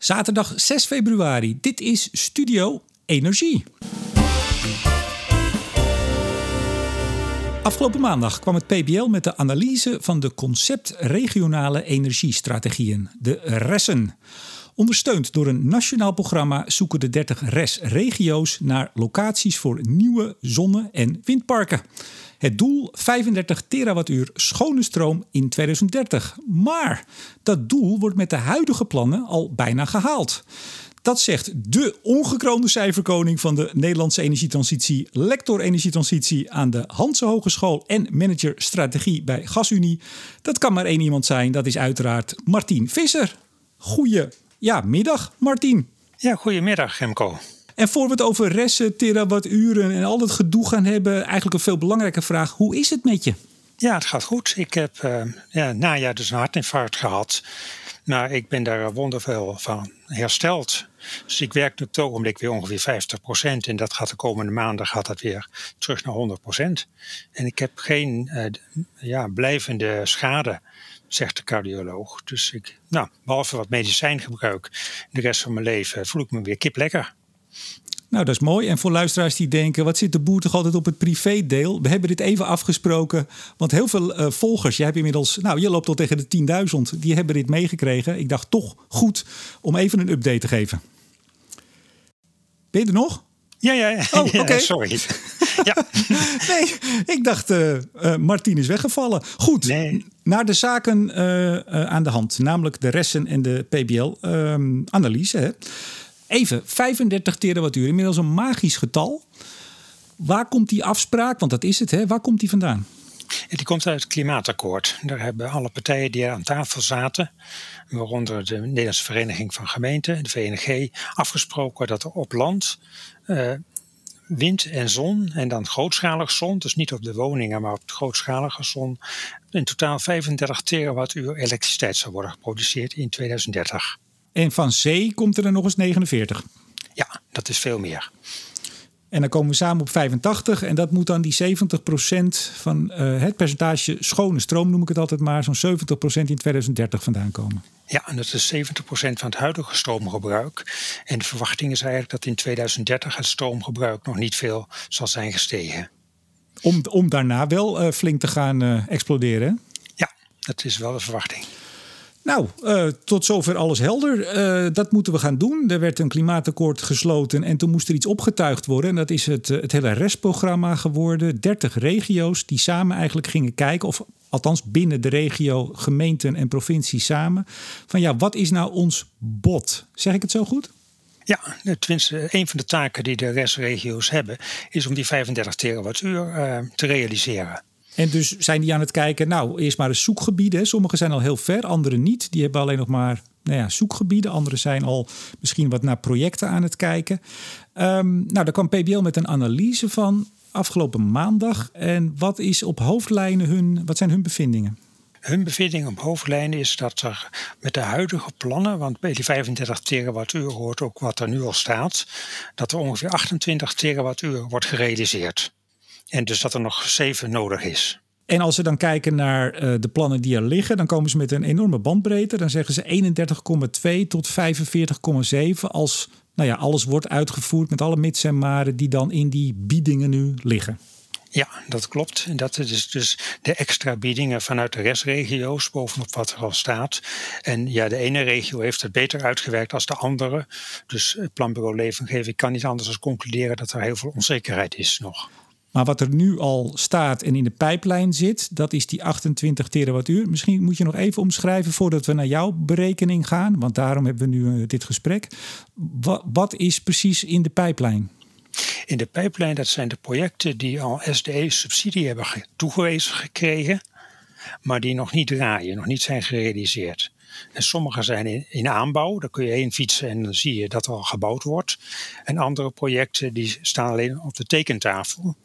Zaterdag 6 februari. Dit is Studio Energie. Afgelopen maandag kwam het PBL met de analyse van de concept regionale energiestrategieën, de RESSen. Ondersteund door een nationaal programma zoeken de 30 RES-regio's naar locaties voor nieuwe zonne- en windparken. Het doel 35 terawattuur schone stroom in 2030. Maar dat doel wordt met de huidige plannen al bijna gehaald. Dat zegt de ongekroonde cijferkoning van de Nederlandse energietransitie, lector energietransitie aan de Hanse Hogeschool en manager strategie bij GasUnie. Dat kan maar één iemand zijn, dat is uiteraard Martien Visser. Goeie ja, middag, Martien. Ja, goedemiddag, Remco. En voor we het over resten, terawatturen en al dat gedoe gaan hebben, eigenlijk een veel belangrijke vraag: hoe is het met je? Ja, het gaat goed. Ik heb uh, ja, najaar dus een hartinfarct gehad. Maar ik ben daar wonderveel van hersteld. Dus ik werk nu op het ogenblik weer ongeveer 50%. En dat gaat de komende maanden gaat dat weer terug naar 100%. En ik heb geen uh, ja, blijvende schade zegt de cardioloog. Dus ik, nou, behalve wat medicijngebruik, de rest van mijn leven voel ik me weer kip lekker. Nou, dat is mooi. En voor luisteraars die denken, wat zit de boer toch altijd op het privédeel? We hebben dit even afgesproken, want heel veel uh, volgers, je hebt inmiddels, nou, je loopt al tegen de 10.000, die hebben dit meegekregen. Ik dacht toch goed om even een update te geven. Ben je er nog? Ja, ja, ja. Oh, oké. sorry. Ja. nee, ik dacht, uh, uh, Martien is weggevallen. Goed, nee. naar de zaken uh, aan de hand, namelijk de resten en de PBL-analyse. Ehm, Even, 35 terawattuur, inmiddels een magisch getal. Waar komt die afspraak, want dat is het, hè? waar komt die vandaan? Die komt uit het klimaatakkoord. Daar hebben alle partijen die aan tafel zaten, waaronder de Nederlandse Vereniging van Gemeenten, de VNG, afgesproken dat er op land uh, wind en zon, en dan grootschalige zon, dus niet op de woningen, maar op grootschalige zon, in totaal 35 terawattuur elektriciteit zou worden geproduceerd in 2030. En van zee komt er dan nog eens 49. Ja, dat is veel meer. En dan komen we samen op 85. En dat moet dan die 70% van uh, het percentage schone stroom, noem ik het altijd maar, zo'n 70% in 2030 vandaan komen. Ja, en dat is 70% van het huidige stroomgebruik. En de verwachting is eigenlijk dat in 2030 het stroomgebruik nog niet veel zal zijn gestegen. Om, om daarna wel uh, flink te gaan uh, exploderen. Ja, dat is wel de verwachting. Nou, uh, tot zover alles helder. Uh, dat moeten we gaan doen. Er werd een klimaatakkoord gesloten en toen moest er iets opgetuigd worden. En dat is het, het hele restprogramma geworden. 30 regio's die samen eigenlijk gingen kijken, of althans binnen de regio, gemeenten en provincies samen. Van ja, wat is nou ons bod? Zeg ik het zo goed? Ja, tenminste, een van de taken die de restregio's hebben, is om die 35 terawattuur te realiseren. En dus zijn die aan het kijken, nou, eerst maar eens zoekgebieden. Sommige zijn al heel ver, andere niet. Die hebben alleen nog maar nou ja, zoekgebieden. Anderen zijn al misschien wat naar projecten aan het kijken. Um, nou, daar kwam PBL met een analyse van afgelopen maandag. En wat is op hoofdlijnen hun, wat zijn hun bevindingen? Hun bevinding op hoofdlijnen is dat er met de huidige plannen, want bij die 35 terawattuur hoort ook wat er nu al staat, dat er ongeveer 28 terawattuur wordt gerealiseerd. En dus dat er nog zeven nodig is. En als ze dan kijken naar uh, de plannen die er liggen, dan komen ze met een enorme bandbreedte. Dan zeggen ze 31,2 tot 45,7 als nou ja, alles wordt uitgevoerd met alle mits en maren die dan in die biedingen nu liggen. Ja, dat klopt. En dat is dus de extra biedingen vanuit de restregio's bovenop wat er al staat. En ja, de ene regio heeft het beter uitgewerkt als de andere. Dus het Planbureau Leefomgeving kan niet anders dan concluderen dat er heel veel onzekerheid is nog. Maar wat er nu al staat en in de pijplijn zit, dat is die 28 terawattuur. Misschien moet je nog even omschrijven voordat we naar jouw berekening gaan, want daarom hebben we nu uh, dit gesprek. Wat, wat is precies in de pijplijn? In de pijplijn, dat zijn de projecten die al SDE-subsidie hebben toegewezen gekregen, maar die nog niet draaien, nog niet zijn gerealiseerd. En sommige zijn in, in, aanbouw, daar kun je heen fietsen en dan zie je dat er al gebouwd wordt. En andere projecten die staan alleen op de tekentafel.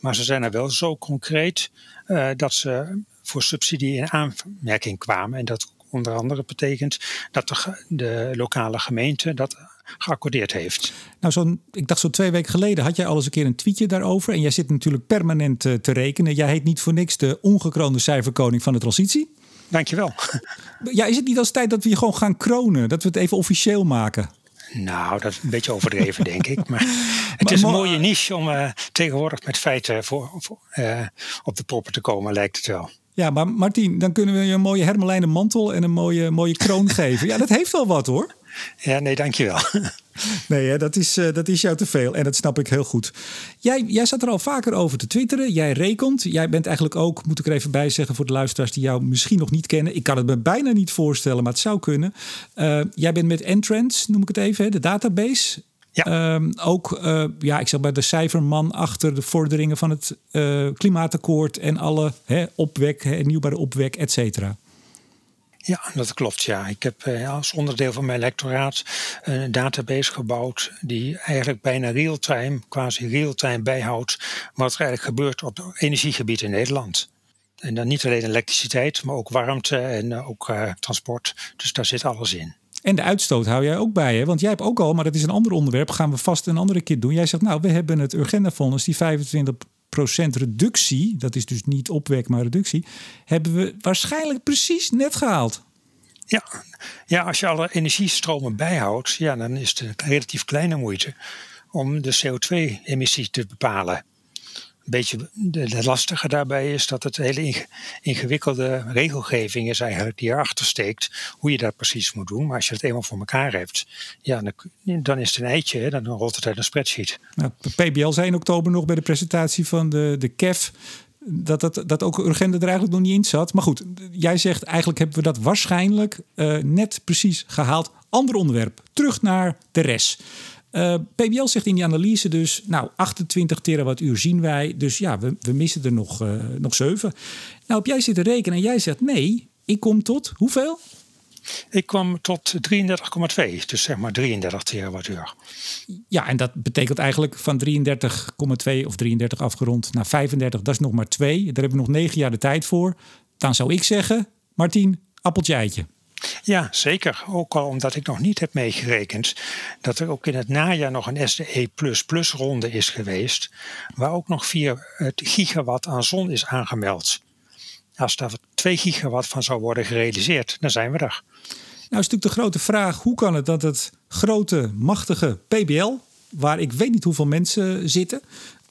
Maar ze zijn er wel zo concreet uh, dat ze voor subsidie in aanmerking kwamen. En dat onder andere betekent dat de, de lokale gemeente dat geaccordeerd heeft. Nou, zo'n, ik dacht zo twee weken geleden had jij al eens een keer een tweetje daarover. En jij zit natuurlijk permanent uh, te rekenen. Jij heet niet voor niks de ongekroonde cijferkoning van de transitie. dankjewel. Ja, is het niet als tijd dat we je gewoon gaan kronen? Dat we het even officieel maken? Nou, dat is een beetje overdreven, denk ik. Maar het is een mooie niche om uh, tegenwoordig met feiten voor, voor uh, op de proppen te komen, lijkt het wel. Ja, maar Martien, dan kunnen we je een mooie hermelijnen mantel en een mooie, mooie kroon geven. Ja, dat heeft wel wat hoor. Ja, nee, dankjewel. Nee, hè, dat, is, uh, dat is jou te veel en dat snap ik heel goed. Jij, jij zat er al vaker over te twitteren. Jij rekent. Jij bent eigenlijk ook, moet ik er even bij zeggen voor de luisteraars die jou misschien nog niet kennen. Ik kan het me bijna niet voorstellen, maar het zou kunnen. Uh, jij bent met Entrance, noem ik het even, hè, de database. Ja. Um, ook, uh, ja, ik zeg bij de cijferman achter de vorderingen van het klimaatakkoord en alle hè, opwek, hernieuwbare opwek, et cetera. Ja, dat klopt. Ja. Ik heb eh, als onderdeel van mijn lectoraat een database gebouwd die eigenlijk bijna real-time, quasi real-time bijhoudt wat er eigenlijk gebeurt op het energiegebied in Nederland. En dan niet alleen elektriciteit, maar ook warmte en uh, ook transport. Dus daar zit alles in. En de uitstoot hou jij ook bij, hè? Want jij hebt ook al, maar dat is een ander onderwerp, gaan we vast een andere keer doen. Jij zegt, nou, we hebben het Urgenda-fonds, die 25 reductie, dat is dus niet opwek, maar reductie, hebben we waarschijnlijk precies net gehaald. Ja, ja als je alle energiestromen bijhoudt, ja, dan is het een relatief kleine moeite om de CO2-emissie te bepalen beetje de, lastige daarbij is dat het hele ingewikkelde regelgeving is eigenlijk die erachter steekt. Hoe je dat precies moet doen. Maar als je het eenmaal voor elkaar hebt, ja, dan, is het een eitje. Dan rolt het uit een spreadsheet. Nou, PBL zei in oktober nog bij de presentatie van de, de KEF dat, dat, dat ook Urgenda er eigenlijk nog niet in zat. Maar goed, jij zegt eigenlijk hebben we dat waarschijnlijk uh, net precies gehaald. Ander onderwerp. Terug naar de rest. Uh, eh, PBL zegt in die analyse dus, nou, 28 terawattuur zien wij. Dus ja, we, we missen er nog, uh, nog 7. Nou, op jij zit te rekenen en jij zegt nee, ik kom tot hoeveel? Ik kwam tot 33,2, dus zeg maar 33 terawattuur. Ja, en dat betekent eigenlijk van 33,2 of 33 afgerond naar 35, dat is nog maar 2. Daar hebben we nog 9 jaar de tijd voor. Dan zou ik zeggen, Martien, appeltje eitje. Ja, zeker. Ook al omdat ik nog niet heb meegerekend dat er ook in het najaar nog een SDE ronde is geweest, waar ook nog 4 gigawatt aan zon is aangemeld. Als daar 2 gigawatt van zou worden gerealiseerd, dan zijn we er. Nou is natuurlijk de grote vraag, hoe kan het dat het grote, machtige PBL, waar ik weet niet hoeveel mensen zitten,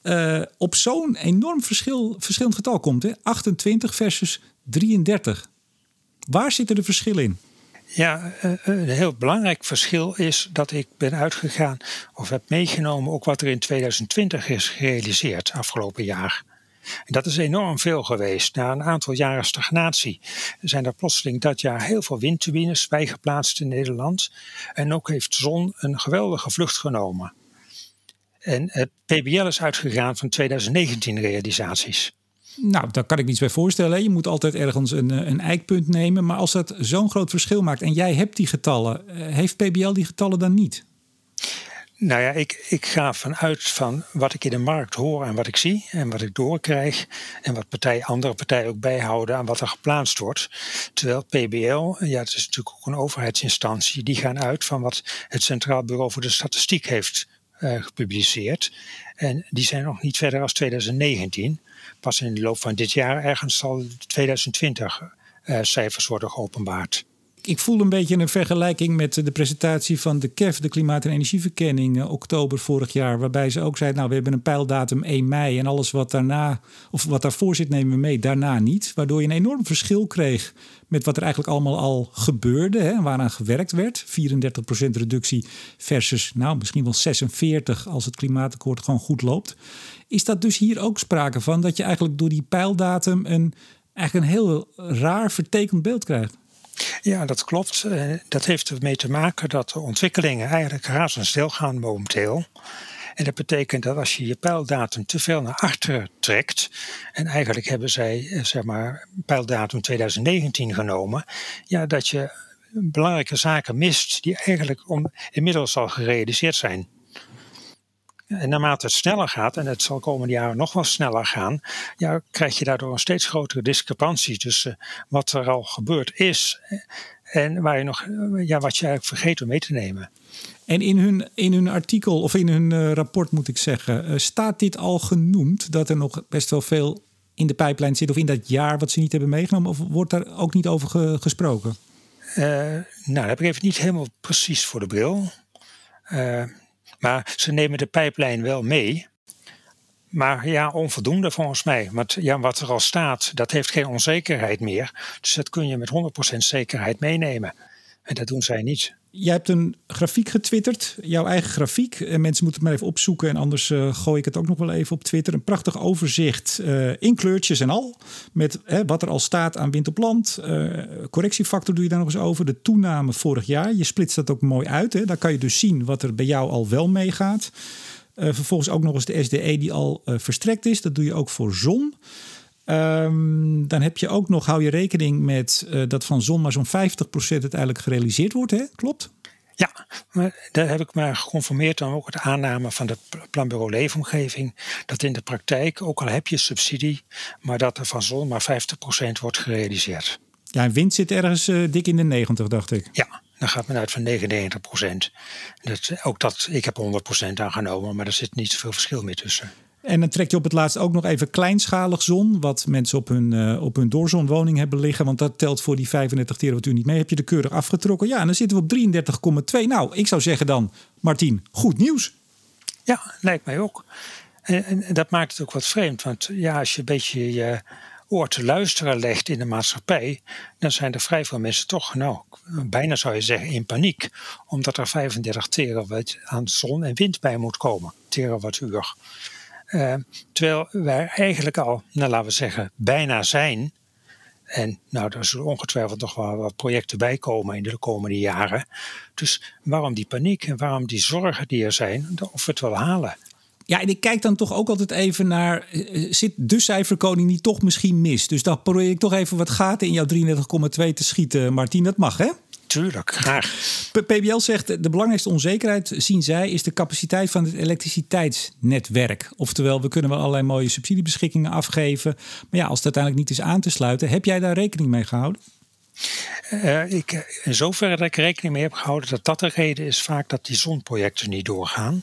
uh, op zo'n enorm verschil, verschillend getal komt. Hè? 28 versus 33. Waar zitten de verschillen in? Ja, eh, eh, een heel belangrijk verschil is dat ik ben uitgegaan of heb meegenomen ook wat er in 2020 is gerealiseerd afgelopen jaar. En dat is enorm veel geweest. Na een aantal jaren stagnatie zijn er plotseling dat jaar heel veel windturbines bijgeplaatst in Nederland. En ook heeft zon een geweldige vlucht genomen. En het PBL is uitgegaan van 2019 realisaties. Nou, daar kan ik niets bij voorstellen. Je moet altijd ergens een, eh, een eikpunt nemen. Maar als dat zo'n groot verschil maakt en jij hebt die getallen, eh, heeft PBL die getallen dan niet? Nou ja, ik, ik ga vanuit van wat ik in de markt hoor en wat ik zie en wat ik doorkrijg. En wat partij, andere partijen ook bijhouden aan wat er geplaatst wordt. Terwijl PBL, ja, het is natuurlijk ook een overheidsinstantie, die gaan uit van wat het Centraal Bureau voor de Statistiek heeft gepubliceerd. En die zijn nog niet verder als 2019 pas in de loop van dit jaar ergens zal 2020 uh, cijfers worden geopenbaard. Ik voel een beetje een vergelijking met de presentatie van de KEF, de Klimaat- en Energieverkenning, uh, oktober vorig jaar. Waarbij ze ook zei: Nou, we hebben een pijldatum 1 mei en alles wat daarna, of wat daarvoor zit, nemen we mee, daarna niet. Waardoor je een enorm verschil kreeg met wat er eigenlijk allemaal al gebeurde, hè, waaraan gewerkt werd. 34% reductie versus, nou, misschien wel 46 als het klimaatakkoord gewoon goed loopt. Is dat dus hier ook sprake van dat je eigenlijk door die pijldatum een, eigenlijk een heel raar vertekend beeld krijgt? Ja, dat klopt. Eh, dat heeft ermee te maken dat de ontwikkelingen eigenlijk razendsnel gaan momenteel. En dat betekent dat als je je pijldatum te veel naar achteren trekt, en eigenlijk hebben zij eh, zeg maar pijldatum 2019 genomen, ja, dat je belangrijke zaken mist die eigenlijk inmiddels al gerealiseerd zijn. En naarmate het sneller gaat, en het zal komende jaren nog wel sneller gaan, ja, krijg je daardoor een steeds grotere discrepantie tussen wat er al gebeurd is en waar je nog, ja, wat je eigenlijk vergeet om mee te nemen. En in hun, in hun artikel, of in hun uh, rapport moet ik zeggen, uh, staat dit al genoemd dat er nog best wel veel in de pijplijn zit of in dat jaar wat ze niet hebben meegenomen? Of wordt daar ook niet over gesproken? Uh, nou, dat heb ik even niet helemaal precies voor de bril. Maar ze nemen de pijplijn wel mee. Maar ja, onvoldoende volgens mij. Want ja, wat er al staat, dat heeft geen onzekerheid meer. Dus dat kun je met 100% zekerheid meenemen. En dat doen zij niet. Jij hebt een grafiek getwitterd, jouw eigen grafiek. En mensen moeten het maar even opzoeken en anders uh, gooi ik het ook nog wel even op Twitter. Een prachtig overzicht uh, in kleurtjes en al. Met wat er al staat aan wind op land. Correctiefactor doe je daar nog eens over. De toename vorig jaar. Je splitst dat ook mooi uit. Hè. Daar kan je dus zien wat er bij jou al wel meegaat. vervolgens ook nog eens de SDE die al verstrekt is. Dat doe je ook voor zon. Um, dan heb je ook nog, hou je rekening met uh, dat van zon maar zo'n 50% uiteindelijk gerealiseerd wordt, hè? klopt? Ja, maar daar heb ik me geconformeerd dan ook de aanname van de planbureau leefomgeving. Dat in de praktijk, ook al heb je subsidie, maar dat er van zon maar 50% wordt gerealiseerd. Ja, en wind zit ergens uh, dik in de 90, dacht ik. Ja, dan gaat men uit van 99% Dat, ook dat, ik heb 100% aangenomen, maar er zit niet zoveel verschil meer tussen. En dan trek je op het laatst ook nog even kleinschalig zon, wat mensen op hun, uh, op hun doorzonwoning hebben liggen. Want dat telt voor die 35 terawattuur niet mee. Heb je de keurig afgetrokken? Ja, en dan zitten we op 33,2. Nou, ik zou zeggen dan, Martien, goed nieuws. Ja, lijkt mij ook. En, en, dat maakt het ook wat vreemd. Want ja, als je een beetje je oor te luisteren legt in de maatschappij, dan zijn er vrij veel mensen toch, nou, bijna zou je zeggen in paniek. Omdat er 35 terawatt aan zon en wind bij moet komen, terawattuur. Uh, terwijl wij eigenlijk al, nou laten we zeggen, bijna zijn. En nou, er zullen ongetwijfeld nog wel wat projecten bij komen in de komende jaren. Dus waarom die paniek en waarom die zorgen die er zijn, of we het wel halen? Ja, en ik kijk dan toch ook altijd even naar, eh, zit de cijferkoning niet toch misschien mis? Dus dan probeer ik toch even wat gaten in jouw 33,2 te schieten, Martien. Dat mag, hè? Tuurlijk, graag. PBL zegt de belangrijkste onzekerheid, zien zij, is de capaciteit van het elektriciteitsnetwerk. Oftewel, we kunnen wel allerlei mooie subsidiebeschikkingen afgeven. Maar ja, als het uiteindelijk niet is aan te sluiten, heb jij daar rekening mee gehouden? Uh, ik, in zoverre dat ik rekening mee heb gehouden dat dat de reden is vaak dat die zonprojecten niet doorgaan.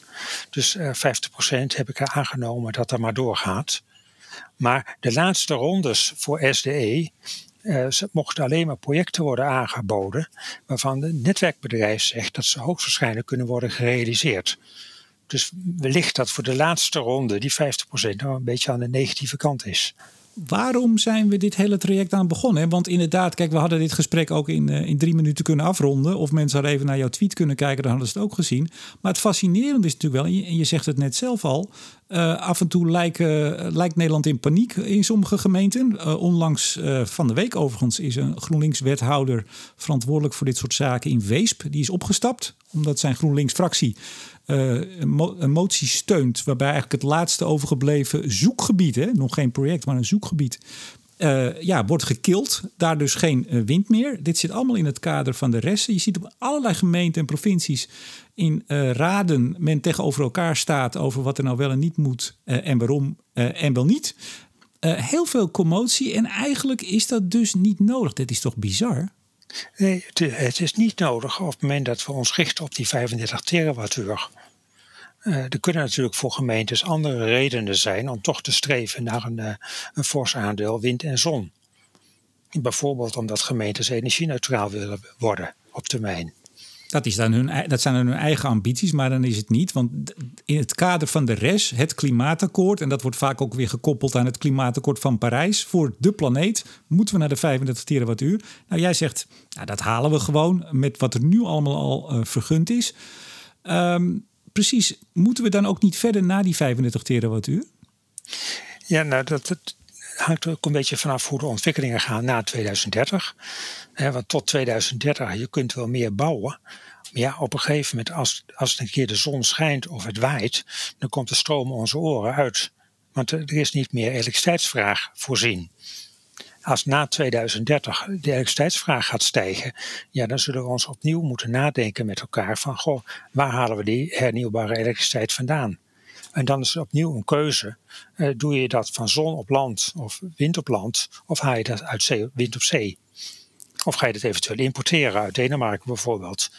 Dus uh, eh, 50% heb ik er aangenomen dat er maar doorgaat. Maar de laatste rondes voor SDE uh, mochten alleen maar projecten worden aangeboden waarvan het netwerkbedrijf zegt dat ze hoogstwaarschijnlijk kunnen worden gerealiseerd. Dus wellicht dat voor de laatste ronde die 50% nou een beetje aan de negatieve kant is. Waarom zijn we dit hele traject aan begonnen? Want inderdaad, kijk, we hadden dit gesprek ook in, uh, in drie minuten kunnen afronden. Of mensen hadden even naar jouw tweet kunnen kijken, dan hadden ze het ook gezien. Maar het fascinerende is natuurlijk wel, je, en je zegt het net zelf al, uh, af en toe lijken, lijkt Nederland in paniek in sommige gemeenten. Uh, onlangs van de week overigens is een GroenLinks-wethouder verantwoordelijk voor dit soort zaken in Weesp. Die is opgestapt omdat zijn GroenLinks-fractie uh, een, motie steunt. waarbij eigenlijk het laatste overgebleven zoekgebied, hè, nog geen project, maar een zoekgebied. Uh, ja, wordt gekild. Daar dus geen uh, wind meer. Dit zit allemaal in het kader van de resten. Je ziet op allerlei gemeenten en provincies in raden men tegenover elkaar staat over wat er nou wel en niet moet en waarom en wel niet. heel veel commotie en eigenlijk is dat dus niet nodig. Dit is toch bizar? Nee, het is niet nodig op het moment dat we ons richten op die 35 terawattuur. Uh, er kunnen natuurlijk voor gemeentes andere redenen zijn om toch te streven naar een, uh, een fors aandeel wind en zon. Bijvoorbeeld omdat gemeentes energie-neutraal willen worden op termijn. Dat, is dan hun, dat zijn dan hun eigen ambities, maar dan is het niet. Want in het kader van de RES, het klimaatakkoord, en dat wordt vaak ook weer gekoppeld aan het klimaatakkoord van Parijs, voor de planeet moeten we naar de 35 terawattuur. Nou, jij zegt, nou, dat halen we gewoon met wat er nu allemaal al uh, vergund is. Um, precies, moeten we dan ook niet verder naar die 35 terawattuur? Ja, nou, dat, dat hangt ook een beetje vanaf hoe de ontwikkelingen gaan na 2030. want tot 2030, je kunt wel meer bouwen. Maar ja, op een gegeven moment, als, als het een keer de zon schijnt of het waait, dan komt de stroom onze oren uit. Want er is niet meer elektriciteitsvraag voorzien. Als na 2030 de elektriciteitsvraag gaat stijgen, ja, dan zullen we ons opnieuw moeten nadenken met elkaar van, goh, waar halen we die hernieuwbare elektriciteit vandaan? En dan is het opnieuw een keuze. Uh, doe je dat van zon op land of wind op land, of haal je dat uit zee, wind op zee? Of ga je dat eventueel importeren uit Denemarken bijvoorbeeld?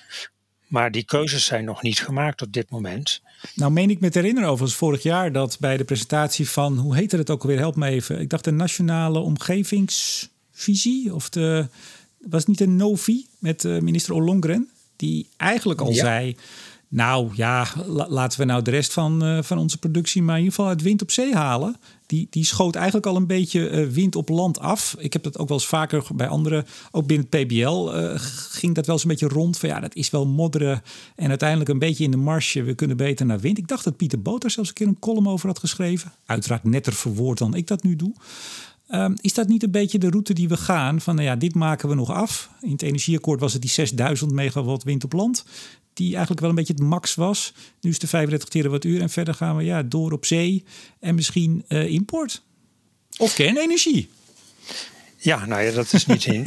Maar die keuzes zijn nog niet gemaakt op dit moment. Nou, meen ik me te herinneren overigens vorig jaar dat bij de presentatie van, hoe heette het ook alweer, help me even. Ik dacht de Nationale Omgevingsvisie, of de, was het niet een NOVI met uh, minister Ollongren, die eigenlijk al zei, nou ja, laten we nou de rest van, uh, van onze productie maar in ieder geval uit wind op zee halen die, die schoot eigenlijk al een beetje uh, wind op land af. Ik heb dat ook wel eens vaker bij anderen, ook binnen het PBL, uh, ging dat wel eens een beetje rond. Van ja, dat is wel modderen en uiteindelijk een beetje in de marge. We kunnen beter naar wind. Ik dacht dat Pieter Boter zelfs een keer een column over had geschreven. Uiteraard netter verwoord dan ik dat nu doe. Um, is dat niet een beetje de route die we gaan? Van nou ja, dit maken we nog af. In het energieakkoord was het die 6000 megawatt wind op land die eigenlijk wel een beetje het max was. Nu is de 35 terawattuur en verder gaan we ja, door op zee en misschien uh, import. Of kernenergie. Ja, nou ja, dat is niet, in,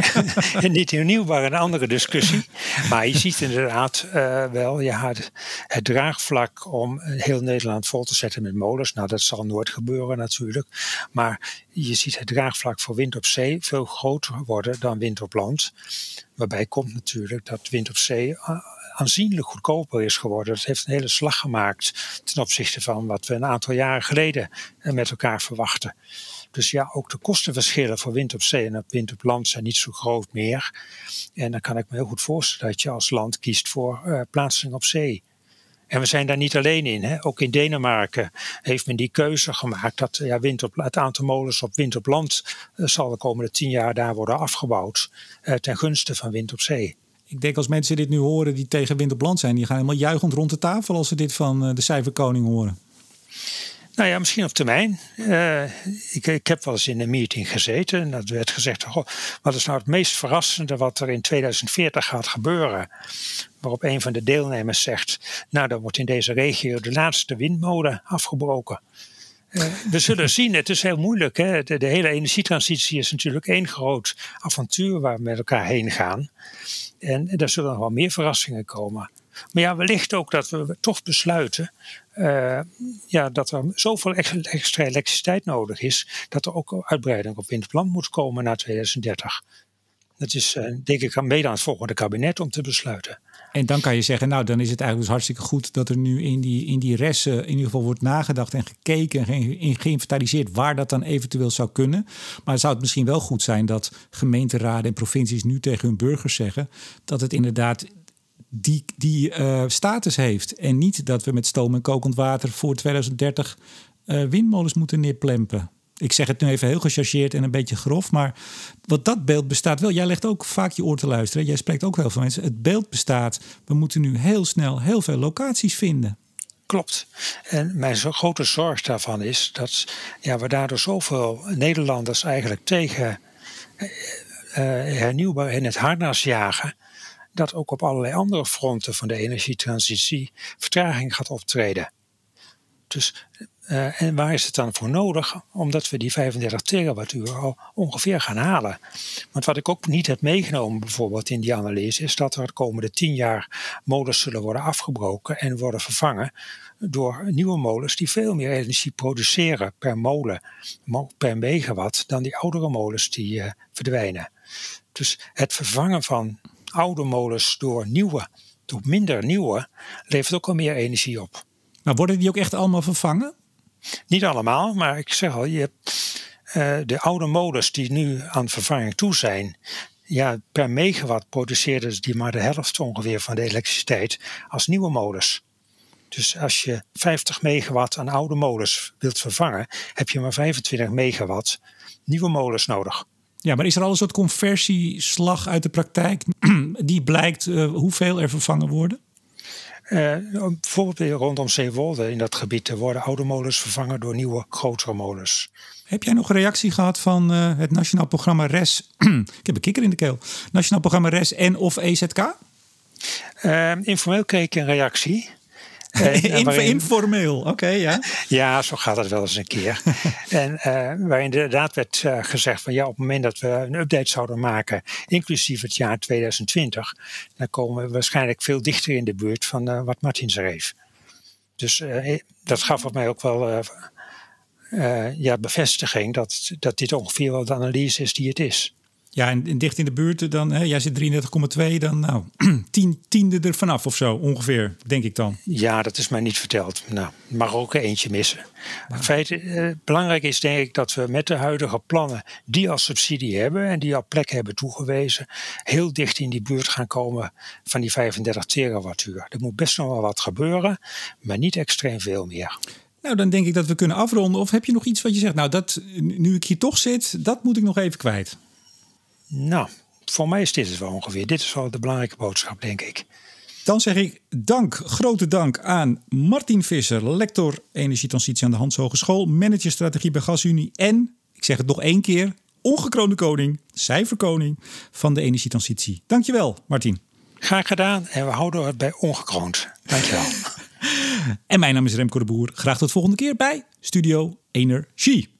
niet hernieuwbaar, een andere discussie. Maar je ziet inderdaad uh, wel ja, het, het, draagvlak om heel Nederland vol te zetten met molens. Nou, dat zal nooit gebeuren natuurlijk. Maar je ziet het draagvlak voor wind op zee veel groter worden dan wind op land. Waarbij komt natuurlijk dat wind op zee uh, aanzienlijk goedkoper is geworden. Dat heeft een hele slag gemaakt ten opzichte van wat we een aantal jaren geleden eh, met elkaar verwachten. Dus ja, ook de kostenverschillen voor wind op zee en wind op land zijn niet zo groot meer. En dan kan ik me heel goed voorstellen dat je als land kiest voor uh, plaatsing op zee. En we zijn daar niet alleen in. Hè. Ook in Denemarken heeft men die keuze gemaakt dat ja, wind op, het aantal molens op wind op land uh, zal de komende tien jaar daar worden afgebouwd uh, ten gunste van wind op zee. Ik denk als mensen dit nu horen die tegen wind op land zijn, die gaan helemaal juichend rond de tafel als ze dit van eh, de cijferkoning horen. Nou ja, misschien op termijn. Uh, ik, ik, heb wel eens in een meeting gezeten en dat werd gezegd: goh, wat is nou het meest verrassende wat er in 2040 gaat gebeuren? Waarop een van de deelnemers zegt: Nou, dan wordt in deze regio de laatste windmolen afgebroken. Uh, we zullen zien, het is heel moeilijk. Hè? De, de, hele energietransitie is natuurlijk één groot avontuur waar we met elkaar heen gaan. En, en daar zullen nog wel meer verrassingen komen. Maar ja, wellicht ook dat we toch besluiten uh, ja, dat er zoveel extra elektriciteit nodig is, dat er ook uitbreiding op windplan moet komen na 2030. Dat is uh, denk ik mede aan het volgende kabinet om te besluiten. En dan kan je zeggen, nou dan is het eigenlijk dus hartstikke goed dat er nu in die, in die ressen in ieder geval wordt nagedacht en gekeken en geïnventariseerd waar dat dan eventueel zou kunnen. Maar zou het misschien wel goed zijn dat gemeenteraden en provincies nu tegen hun burgers zeggen dat het inderdaad die, die uh, status heeft. En niet dat we met stoom en kokend water voor 2030 uh, windmolens moeten neerplempen. Ik zeg het nu even heel gechargeerd en een beetje grof, maar wat dat beeld bestaat wel. Jij legt ook vaak je oor te luisteren. Jij spreekt ook heel veel mensen. Het beeld bestaat. We moeten nu heel snel heel veel locaties vinden. Klopt. En mijn grote zorg daarvan is dat ja, we daardoor zoveel Nederlanders eigenlijk tegen uh, hernieuwbaar in het harnas jagen. Dat ook op allerlei andere fronten van de energietransitie vertraging gaat optreden. Dus uh, en waar is het dan voor nodig? Omdat we die 35 terawattuur al ongeveer gaan halen. Want wat ik ook niet heb meegenomen bijvoorbeeld in die analyse is dat er de komende 10 jaar molens zullen worden afgebroken en worden vervangen door nieuwe molens die veel meer energie produceren per molen, per megawatt, dan die oudere molens die uh, verdwijnen. Dus het vervangen van oude molens door nieuwe, door minder nieuwe, levert ook al meer energie op. Maar worden die ook echt allemaal vervangen? Niet allemaal, maar ik zeg al, je hebt uh, de oude molens die nu aan vervanging toe zijn. Ja, per megawatt produceerden die maar de helft ongeveer van de elektriciteit als nieuwe molens. Dus als je 50 megawatt aan oude molens wilt vervangen, heb je maar 25 megawatt nieuwe molens nodig. Ja, maar is er al een soort conversieslag uit de praktijk die blijkt uh, hoeveel er vervangen worden? Uh, bijvoorbeeld rondom Zeewolde in dat gebied worden oude molens vervangen door nieuwe grotere molens. Heb jij nog een reactie gehad van uh, het Nationaal Programma RES? ik heb een kikker in de keel. Nationaal Programma RES en of EZK? Informeel kreeg ik een reactie. Uh, informeel, oké, okay, ja. ja, zo gaat het wel eens een keer. en uh, waarin inderdaad werd uh, gezegd van ja, op het moment dat we een update zouden maken, inclusief het jaar 2020, dan komen we waarschijnlijk veel dichter in de buurt van wat Martin schreef. Dus dat gaf op mij ook wel ja, bevestiging dat, dat dit ongeveer wel de analyse is die het is. Ja, en dicht in de buurt, dan, hè, jij zit 33,2, dan nou, tien, tiende er vanaf of zo ongeveer, denk ik dan. Ja, dat is mij niet verteld. Nou, mag ook eentje missen. Het feit, eh, belangrijk is denk ik dat we met de huidige plannen die als subsidie hebben en die al plek hebben toegewezen, heel dicht in die buurt gaan komen van die 35 terawattuur. Er moet best nog wel wat gebeuren, maar niet extreem veel meer. Nou, dan denk ik dat we kunnen afronden. Of heb je nog iets wat je zegt, nou, dat, nu ik hier toch zit, dat moet ik nog even kwijt? Nou, voor mij is dit het wel ongeveer. Dit is wel de belangrijke boodschap, denk ik. Dan zeg ik dank, grote dank aan Martin Visser, lector energietransitie aan de Hans Hogeschool, manager strategie bij GasUnie en, ik zeg het nog één keer, ongekroonde koning, cijferkoning van de energietransitie. Dankjewel, Martin. Graag gedaan en we houden het bij ongekroond. Dankjewel. en mijn naam is Remco de Boer. Graag tot volgende keer bij Studio Energie.